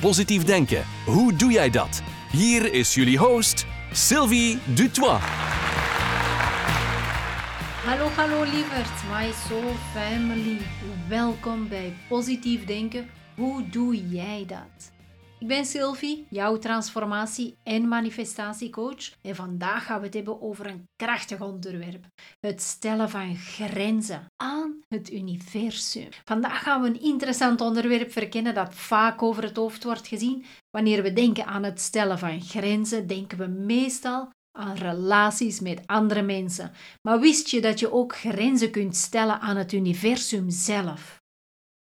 Positief denken, hoe doe jij dat? Hier is jullie host, Sylvie Dutois. Hallo, hallo lieverd, my soul family. Welkom bij Positief Denken. Hoe doe jij dat? Ik ben Sylvie, jouw transformatie- en manifestatiecoach. En vandaag gaan we het hebben over een krachtig onderwerp: het stellen van grenzen aan het universum. Vandaag gaan we een interessant onderwerp verkennen dat vaak over het hoofd wordt gezien. Wanneer we denken aan het stellen van grenzen, denken we meestal aan relaties met andere mensen. Maar wist je dat je ook grenzen kunt stellen aan het universum zelf?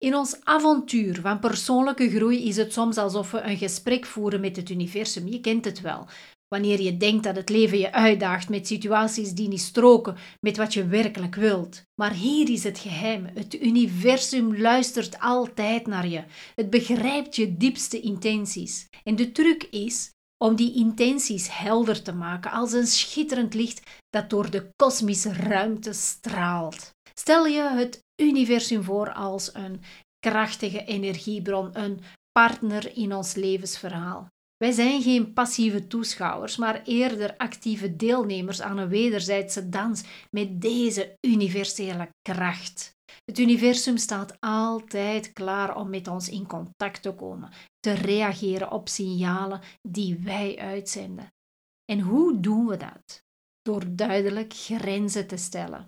In ons avontuur van persoonlijke groei is het soms alsof we een gesprek voeren met het universum. Je kent het wel. Wanneer je denkt dat het leven je uitdaagt met situaties die niet stroken met wat je werkelijk wilt. Maar hier is het geheim. Het universum luistert altijd naar je. Het begrijpt je diepste intenties. En de truc is om die intenties helder te maken als een schitterend licht dat door de kosmische ruimte straalt. Stel je het universum voor als een krachtige energiebron, een partner in ons levensverhaal. Wij zijn geen passieve toeschouwers, maar eerder actieve deelnemers aan een wederzijdse dans met deze universele kracht. Het universum staat altijd klaar om met ons in contact te komen, te reageren op signalen die wij uitzenden. En hoe doen we dat? Door duidelijk grenzen te stellen.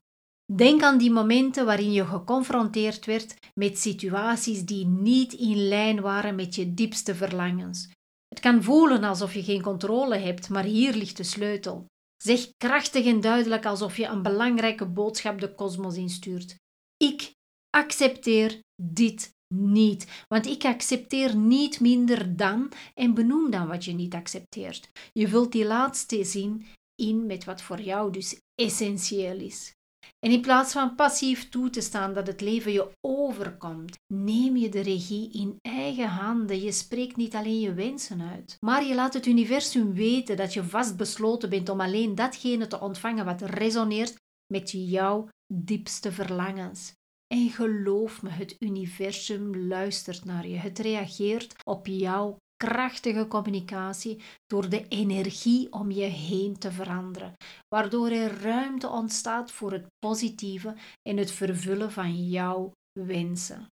Denk aan die momenten waarin je geconfronteerd werd met situaties die niet in lijn waren met je diepste verlangens. Het kan voelen alsof je geen controle hebt, maar hier ligt de sleutel. Zeg krachtig en duidelijk alsof je een belangrijke boodschap de kosmos instuurt. Ik accepteer dit niet, want ik accepteer niet minder dan en benoem dan wat je niet accepteert. Je vult die laatste zin in met wat voor jou dus essentieel is. En in plaats van passief toe te staan dat het leven je overkomt, neem je de regie in eigen handen. Je spreekt niet alleen je wensen uit, maar je laat het universum weten dat je vastbesloten bent om alleen datgene te ontvangen wat resoneert met jouw diepste verlangens. En geloof me, het universum luistert naar je. Het reageert op jouw krachtige communicatie door de energie om je heen te veranderen, waardoor er ruimte ontstaat voor het positieve en het vervullen van jouw wensen.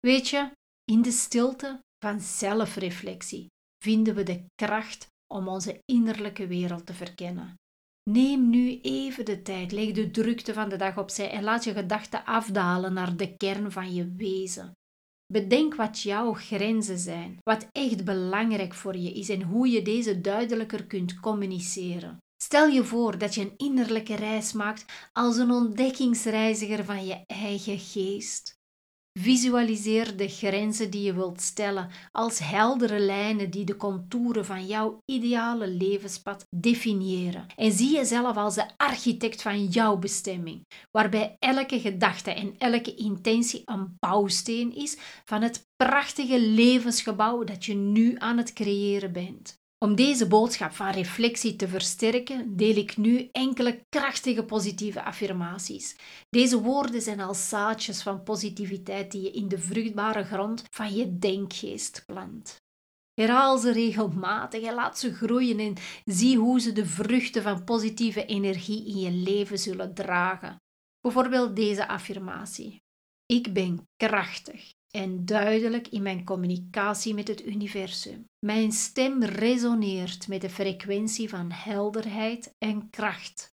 Weet je, in de stilte van zelfreflectie vinden we de kracht om onze innerlijke wereld te verkennen. Neem nu even de tijd, leg de drukte van de dag opzij en laat je gedachten afdalen naar de kern van je wezen. Bedenk wat jouw grenzen zijn, wat echt belangrijk voor je is en hoe je deze duidelijker kunt communiceren. Stel je voor dat je een innerlijke reis maakt als een ontdekkingsreiziger van je eigen geest. Visualiseer de grenzen die je wilt stellen als heldere lijnen die de contouren van jouw ideale levenspad definiëren. En zie jezelf als de architect van jouw bestemming, waarbij elke gedachte en elke intentie een bouwsteen is van het prachtige levensgebouw dat je nu aan het creëren bent. Om deze boodschap van reflectie te versterken, deel ik nu enkele krachtige positieve affirmaties. Deze woorden zijn als zaadjes van positiviteit die je in de vruchtbare grond van je denkgeest plant. Herhaal ze regelmatig en laat ze groeien en zie hoe ze de vruchten van positieve energie in je leven zullen dragen. Bijvoorbeeld deze affirmatie. Ik ben krachtig en duidelijk in mijn communicatie met het universum. Mijn stem resoneert met de frequentie van helderheid en kracht.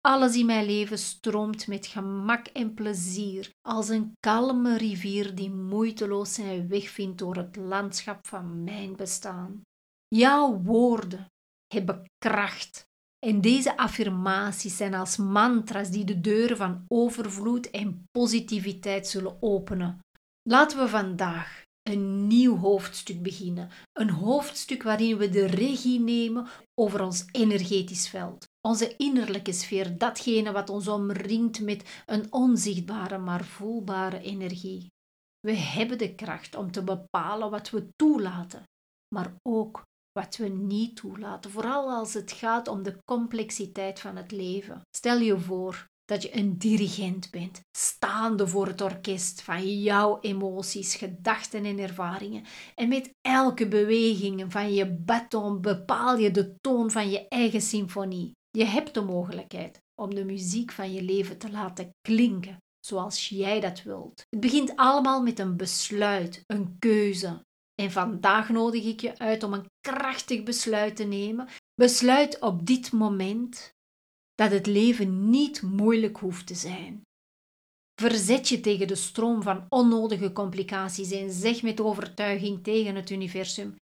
Alles in mijn leven stroomt met gemak en plezier, als een kalme rivier die moeiteloos zijn weg vindt door het landschap van mijn bestaan. Jouw woorden hebben kracht. En deze affirmaties zijn als mantra's die de deuren van overvloed en positiviteit zullen openen, Laten we vandaag een nieuw hoofdstuk beginnen. Een hoofdstuk waarin we de regie nemen over ons energetisch veld. Onze innerlijke sfeer, datgene wat ons omringt met een onzichtbare maar voelbare energie. We hebben de kracht om te bepalen wat we toelaten, maar ook wat we niet toelaten, vooral als het gaat om de complexiteit van het leven. Stel je voor dat je een dirigent bent, staande voor het orkest van jouw emoties, gedachten en ervaringen. En met elke beweging van je baton bepaal je de toon van je eigen symfonie. Je hebt de mogelijkheid om de muziek van je leven te laten klinken zoals jij dat wilt. Het begint allemaal met een besluit, een keuze. En vandaag nodig ik je uit om een krachtig besluit te nemen. Besluit op dit moment dat het leven niet moeilijk hoeft te zijn. Verzet je tegen de stroom van onnodige complicaties en zeg met overtuiging tegen het universum: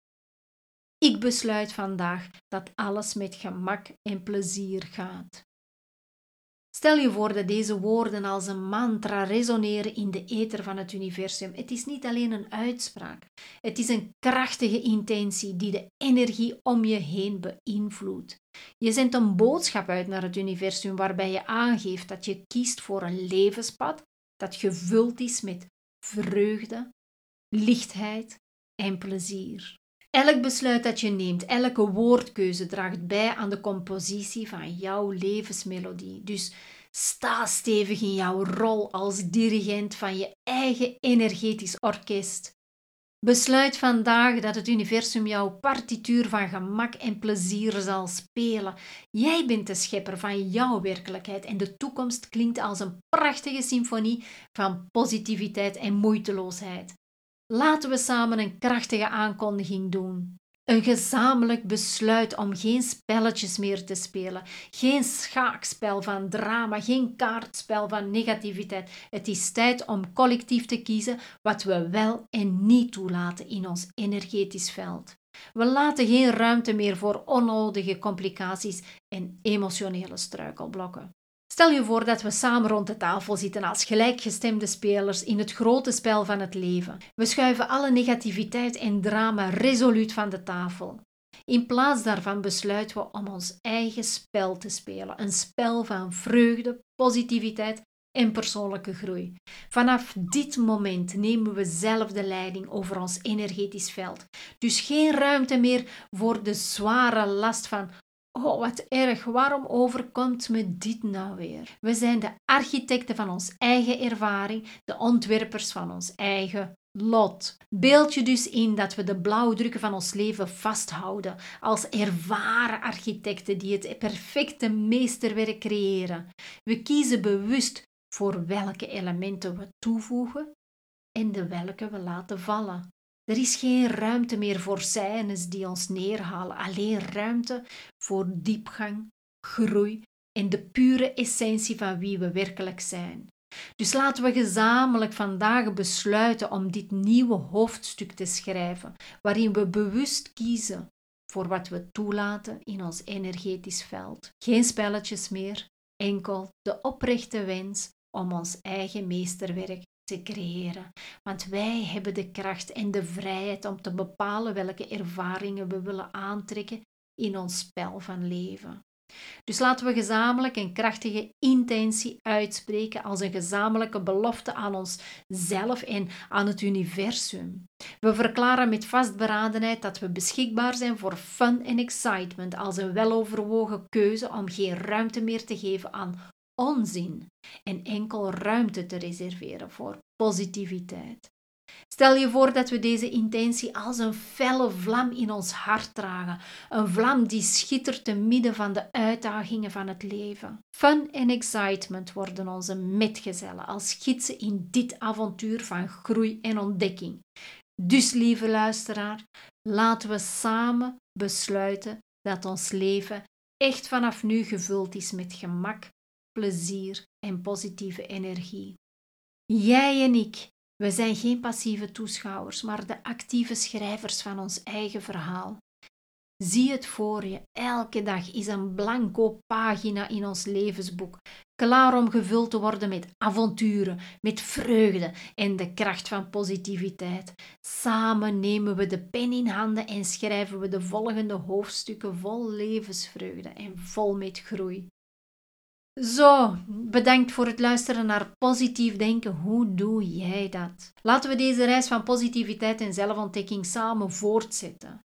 Ik besluit vandaag dat alles met gemak en plezier gaat. Stel je voor dat deze woorden als een mantra resoneren in de ether van het universum. Het is niet alleen een uitspraak, het is een krachtige intentie die de energie om je heen beïnvloedt. Je zendt een boodschap uit naar het universum waarbij je aangeeft dat je kiest voor een levenspad dat gevuld is met vreugde, lichtheid en plezier. Elk besluit dat je neemt, elke woordkeuze draagt bij aan de compositie van jouw levensmelodie. Dus sta stevig in jouw rol als dirigent van je eigen energetisch orkest. Besluit vandaag dat het universum jouw partituur van gemak en plezier zal spelen. Jij bent de schepper van jouw werkelijkheid en de toekomst klinkt als een prachtige symfonie van positiviteit en moeiteloosheid. Laten we samen een krachtige aankondiging doen. Een gezamenlijk besluit om geen spelletjes meer te spelen, geen schaakspel van drama, geen kaartspel van negativiteit. Het is tijd om collectief te kiezen wat we wel en niet toelaten in ons energetisch veld. We laten geen ruimte meer voor onnodige complicaties en emotionele struikelblokken. Stel je voor dat we samen rond de tafel zitten als gelijkgestemde spelers in het grote spel van het leven. We schuiven alle negativiteit en drama resoluut van de tafel. In plaats daarvan besluiten we om ons eigen spel te spelen, een spel van vreugde, positiviteit en persoonlijke groei. Vanaf dit moment nemen we zelf de leiding over ons energetisch veld. Dus geen ruimte meer voor de zware last van Oh, wat erg, waarom overkomt me dit nou weer? We zijn de architecten van ons eigen ervaring, de ontwerpers van ons eigen lot. Beeld je dus in dat we de blauwdrukken van ons leven vasthouden als ervaren architecten die het perfecte meesterwerk creëren. We kiezen bewust voor welke elementen we toevoegen en de welke we laten vallen. Er is geen ruimte meer voor scènes die ons neerhalen, alleen ruimte voor diepgang, groei en de pure essentie van wie we werkelijk zijn. Dus laten we gezamenlijk vandaag besluiten om dit nieuwe hoofdstuk te schrijven, waarin we bewust kiezen voor wat we toelaten in ons energetisch veld. Geen spelletjes meer, enkel de oprechte wens om ons eigen meesterwerk te creëren. Want wij hebben de kracht en de vrijheid om te bepalen welke ervaringen we willen aantrekken in ons spel van leven. Dus laten we gezamenlijk een krachtige intentie uitspreken als een gezamenlijke belofte aan onszelf en aan het universum. We verklaren met vastberadenheid dat we beschikbaar zijn voor fun en excitement als een weloverwogen keuze om geen ruimte meer te geven aan onzin en enkel ruimte te reserveren voor positiviteit. Stel je voor dat we deze intentie als een felle vlam in ons hart dragen, een vlam die schittert te midden van de uitdagingen van het leven. Fun en excitement worden onze metgezellen als gidsen in dit avontuur van groei en ontdekking. Dus, lieve luisteraar, laten we samen besluiten dat ons leven echt vanaf nu gevuld is met gemak, plezier en positieve energie. Jij en ik, we zijn geen passieve toeschouwers, maar de actieve schrijvers van ons eigen verhaal. Zie het voor je. Elke dag is een blanco pagina in ons levensboek. Klaar om gevuld te worden met avonturen, met vreugde en de kracht van positiviteit. Samen nemen we de pen in handen en schrijven we de volgende hoofdstukken vol levensvreugde en vol met groei. Zo, bedankt voor het luisteren naar positief denken. Hoe doe jij dat? Laten we deze reis van positiviteit en zelfontdekking samen voortzetten.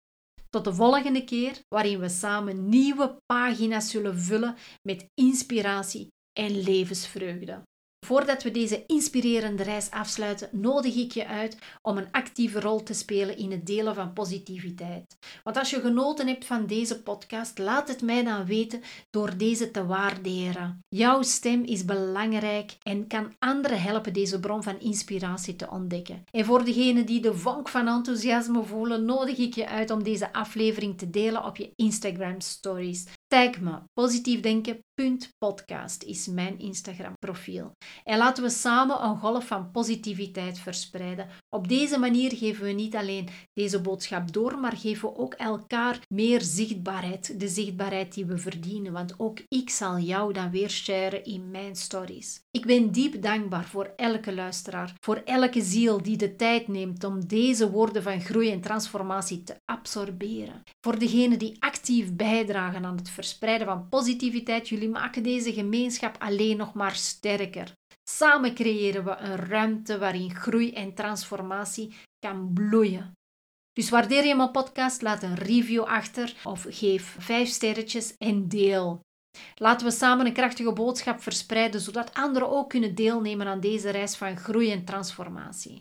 Tot de volgende keer, waarin we samen nieuwe pagina's zullen vullen met inspiratie en levensvreugde. Voordat we deze inspirerende reis afsluiten, nodig ik je uit om een actieve rol te spelen in het delen van positiviteit. Want als je genoten hebt van deze podcast, laat het mij dan weten door deze te waarderen. Jouw stem is belangrijk en kan anderen helpen deze bron van inspiratie te ontdekken. En voor degenen die de vonk van enthousiasme voelen, nodig ik je uit om deze aflevering te delen op je Instagram stories. Tag me. Positiefdenken.podcast is mijn Instagram profiel. En laten we samen een golf van positiviteit verspreiden. Op deze manier geven we niet alleen deze boodschap door, maar geven we ook elkaar meer zichtbaarheid. De zichtbaarheid die we verdienen. Want ook ik zal jou dan weer sharen in mijn stories. Ik ben diep dankbaar voor elke luisteraar, voor elke ziel die de tijd neemt om deze woorden van groei en transformatie te absorberen. Voor degenen die actief bijdragen aan het verspreiden van positiviteit. Jullie maken deze gemeenschap alleen nog maar sterker. Samen creëren we een ruimte waarin groei en transformatie kan bloeien. Dus waardeer je mijn podcast, laat een review achter of geef 5 sterretjes en deel. Laten we samen een krachtige boodschap verspreiden, zodat anderen ook kunnen deelnemen aan deze reis van groei en transformatie.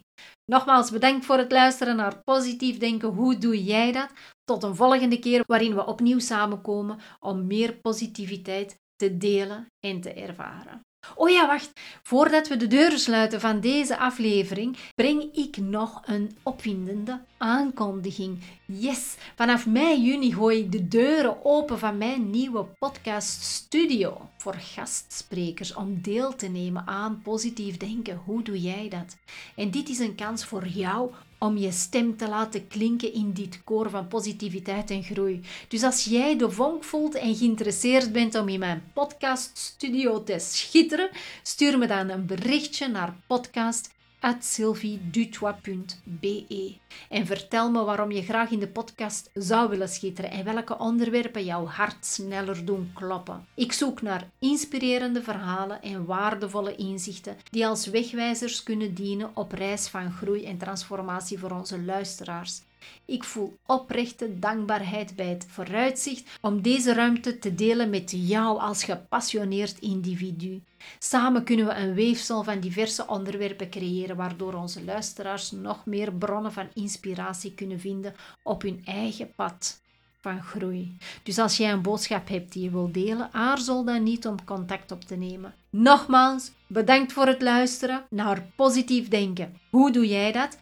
Nogmaals bedankt voor het luisteren naar Positief Denken. Hoe doe jij dat? Tot een volgende keer waarin we opnieuw samenkomen om meer positiviteit te delen en te ervaren. Oh ja, wacht. Voordat we de deuren sluiten van deze aflevering, breng ik nog een opwindende aankondiging. Yes, vanaf mei juni gooi ik de deuren open van mijn nieuwe podcast studio voor gastsprekers om deel te nemen aan positief denken. Hoe doe jij dat? En dit is een kans voor jou om je stem te laten klinken in dit koor van positiviteit en groei. Dus als jij de vonk voelt en geïnteresseerd bent om in mijn podcaststudio te schitteren, stuur me dan een berichtje naar podcast sylviedutois.be en vertel me waarom je graag in de podcast zou willen schitteren en welke onderwerpen jouw hart sneller doen kloppen. Ik zoek naar inspirerende verhalen en waardevolle inzichten die als wegwijzers kunnen dienen op reis van groei en transformatie voor onze luisteraars. Ik voel oprechte dankbaarheid bij het vooruitzicht om deze ruimte te delen met jou als gepassioneerd individu. Samen kunnen we een weefsel van diverse onderwerpen creëren, waardoor onze luisteraars nog meer bronnen van inspiratie kunnen vinden op hun eigen pad van groei. Dus als jij een boodschap hebt die je wilt delen, aarzel dan niet om contact op te nemen. Nogmaals, bedankt voor het luisteren naar positief denken. Hoe doe jij dat?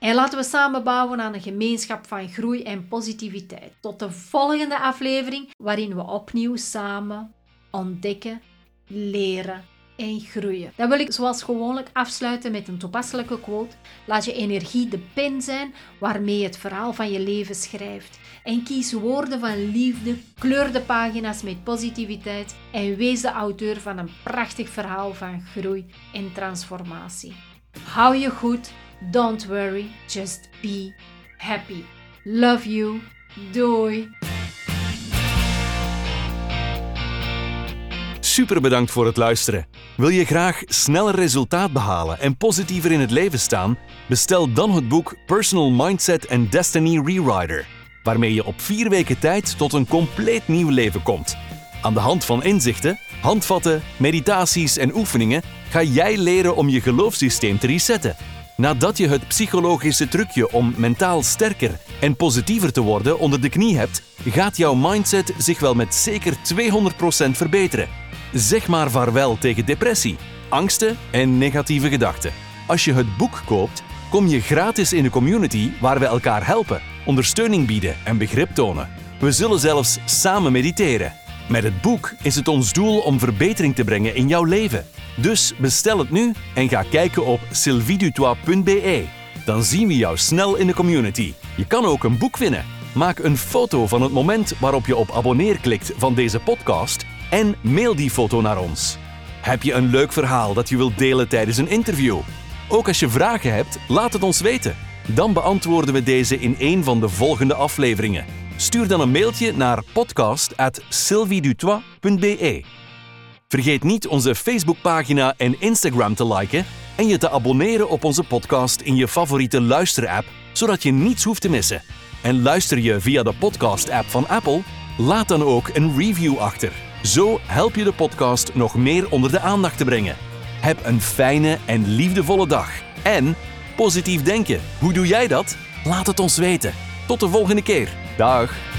En laten we samen bouwen aan een gemeenschap van groei en positiviteit. Tot de volgende aflevering, waarin we opnieuw samen ontdekken, leren en groeien. Dan wil ik zoals gewoonlijk afsluiten met een toepasselijke quote. Laat je energie de pen zijn waarmee je het verhaal van je leven schrijft. En kies woorden van liefde, kleur de pagina's met positiviteit en wees de auteur van een prachtig verhaal van groei en transformatie. Hou je goed Don't worry, just be happy. Love you. Doei. Super bedankt voor het luisteren. Wil je graag sneller resultaat behalen en positiever in het leven staan? Bestel dan het boek Personal Mindset and Destiny Rewriter, waarmee je op vier weken tijd tot een compleet nieuw leven komt. Aan de hand van inzichten, handvatten, meditaties en oefeningen ga jij leren om je geloofssysteem te resetten Nadat je het psychologische trucje om mentaal sterker en positiever te worden onder de knie hebt, gaat jouw mindset zich wel met zeker 200% verbeteren. Zeg maar vaarwel tegen depressie, angsten en negatieve gedachten. Als je het boek koopt, kom je gratis in de community waar we elkaar helpen, ondersteuning bieden en begrip tonen. We zullen zelfs samen mediteren. Met het boek is het ons doel om verbetering te brengen in jouw leven. Dus bestel het nu en ga kijken op sylvidutois.be. Dan zien we jou snel in de community. Je kan ook een boek winnen. Maak een foto van het moment waarop je op abonneer klikt van deze podcast en mail die foto naar ons. Heb je een leuk verhaal dat je wilt delen tijdens een interview? Ook als je vragen hebt, laat het ons weten. Dan beantwoorden we deze in een van de volgende afleveringen. Stuur dan een mailtje naar podcast@sylviedutois.be. Vergeet niet onze Facebookpagina en Instagram te liken en je te abonneren op onze podcast in je favoriete luisterapp, zodat je niets hoeft te missen. En luister je via de podcast-app van Apple? Laat dan ook een review achter. Zo help je de podcast nog meer onder de aandacht te brengen. Heb een fijne en liefdevolle dag. En positief denken. Hoe doe jij dat? Laat het ons weten. Tot de volgende keer. Dag.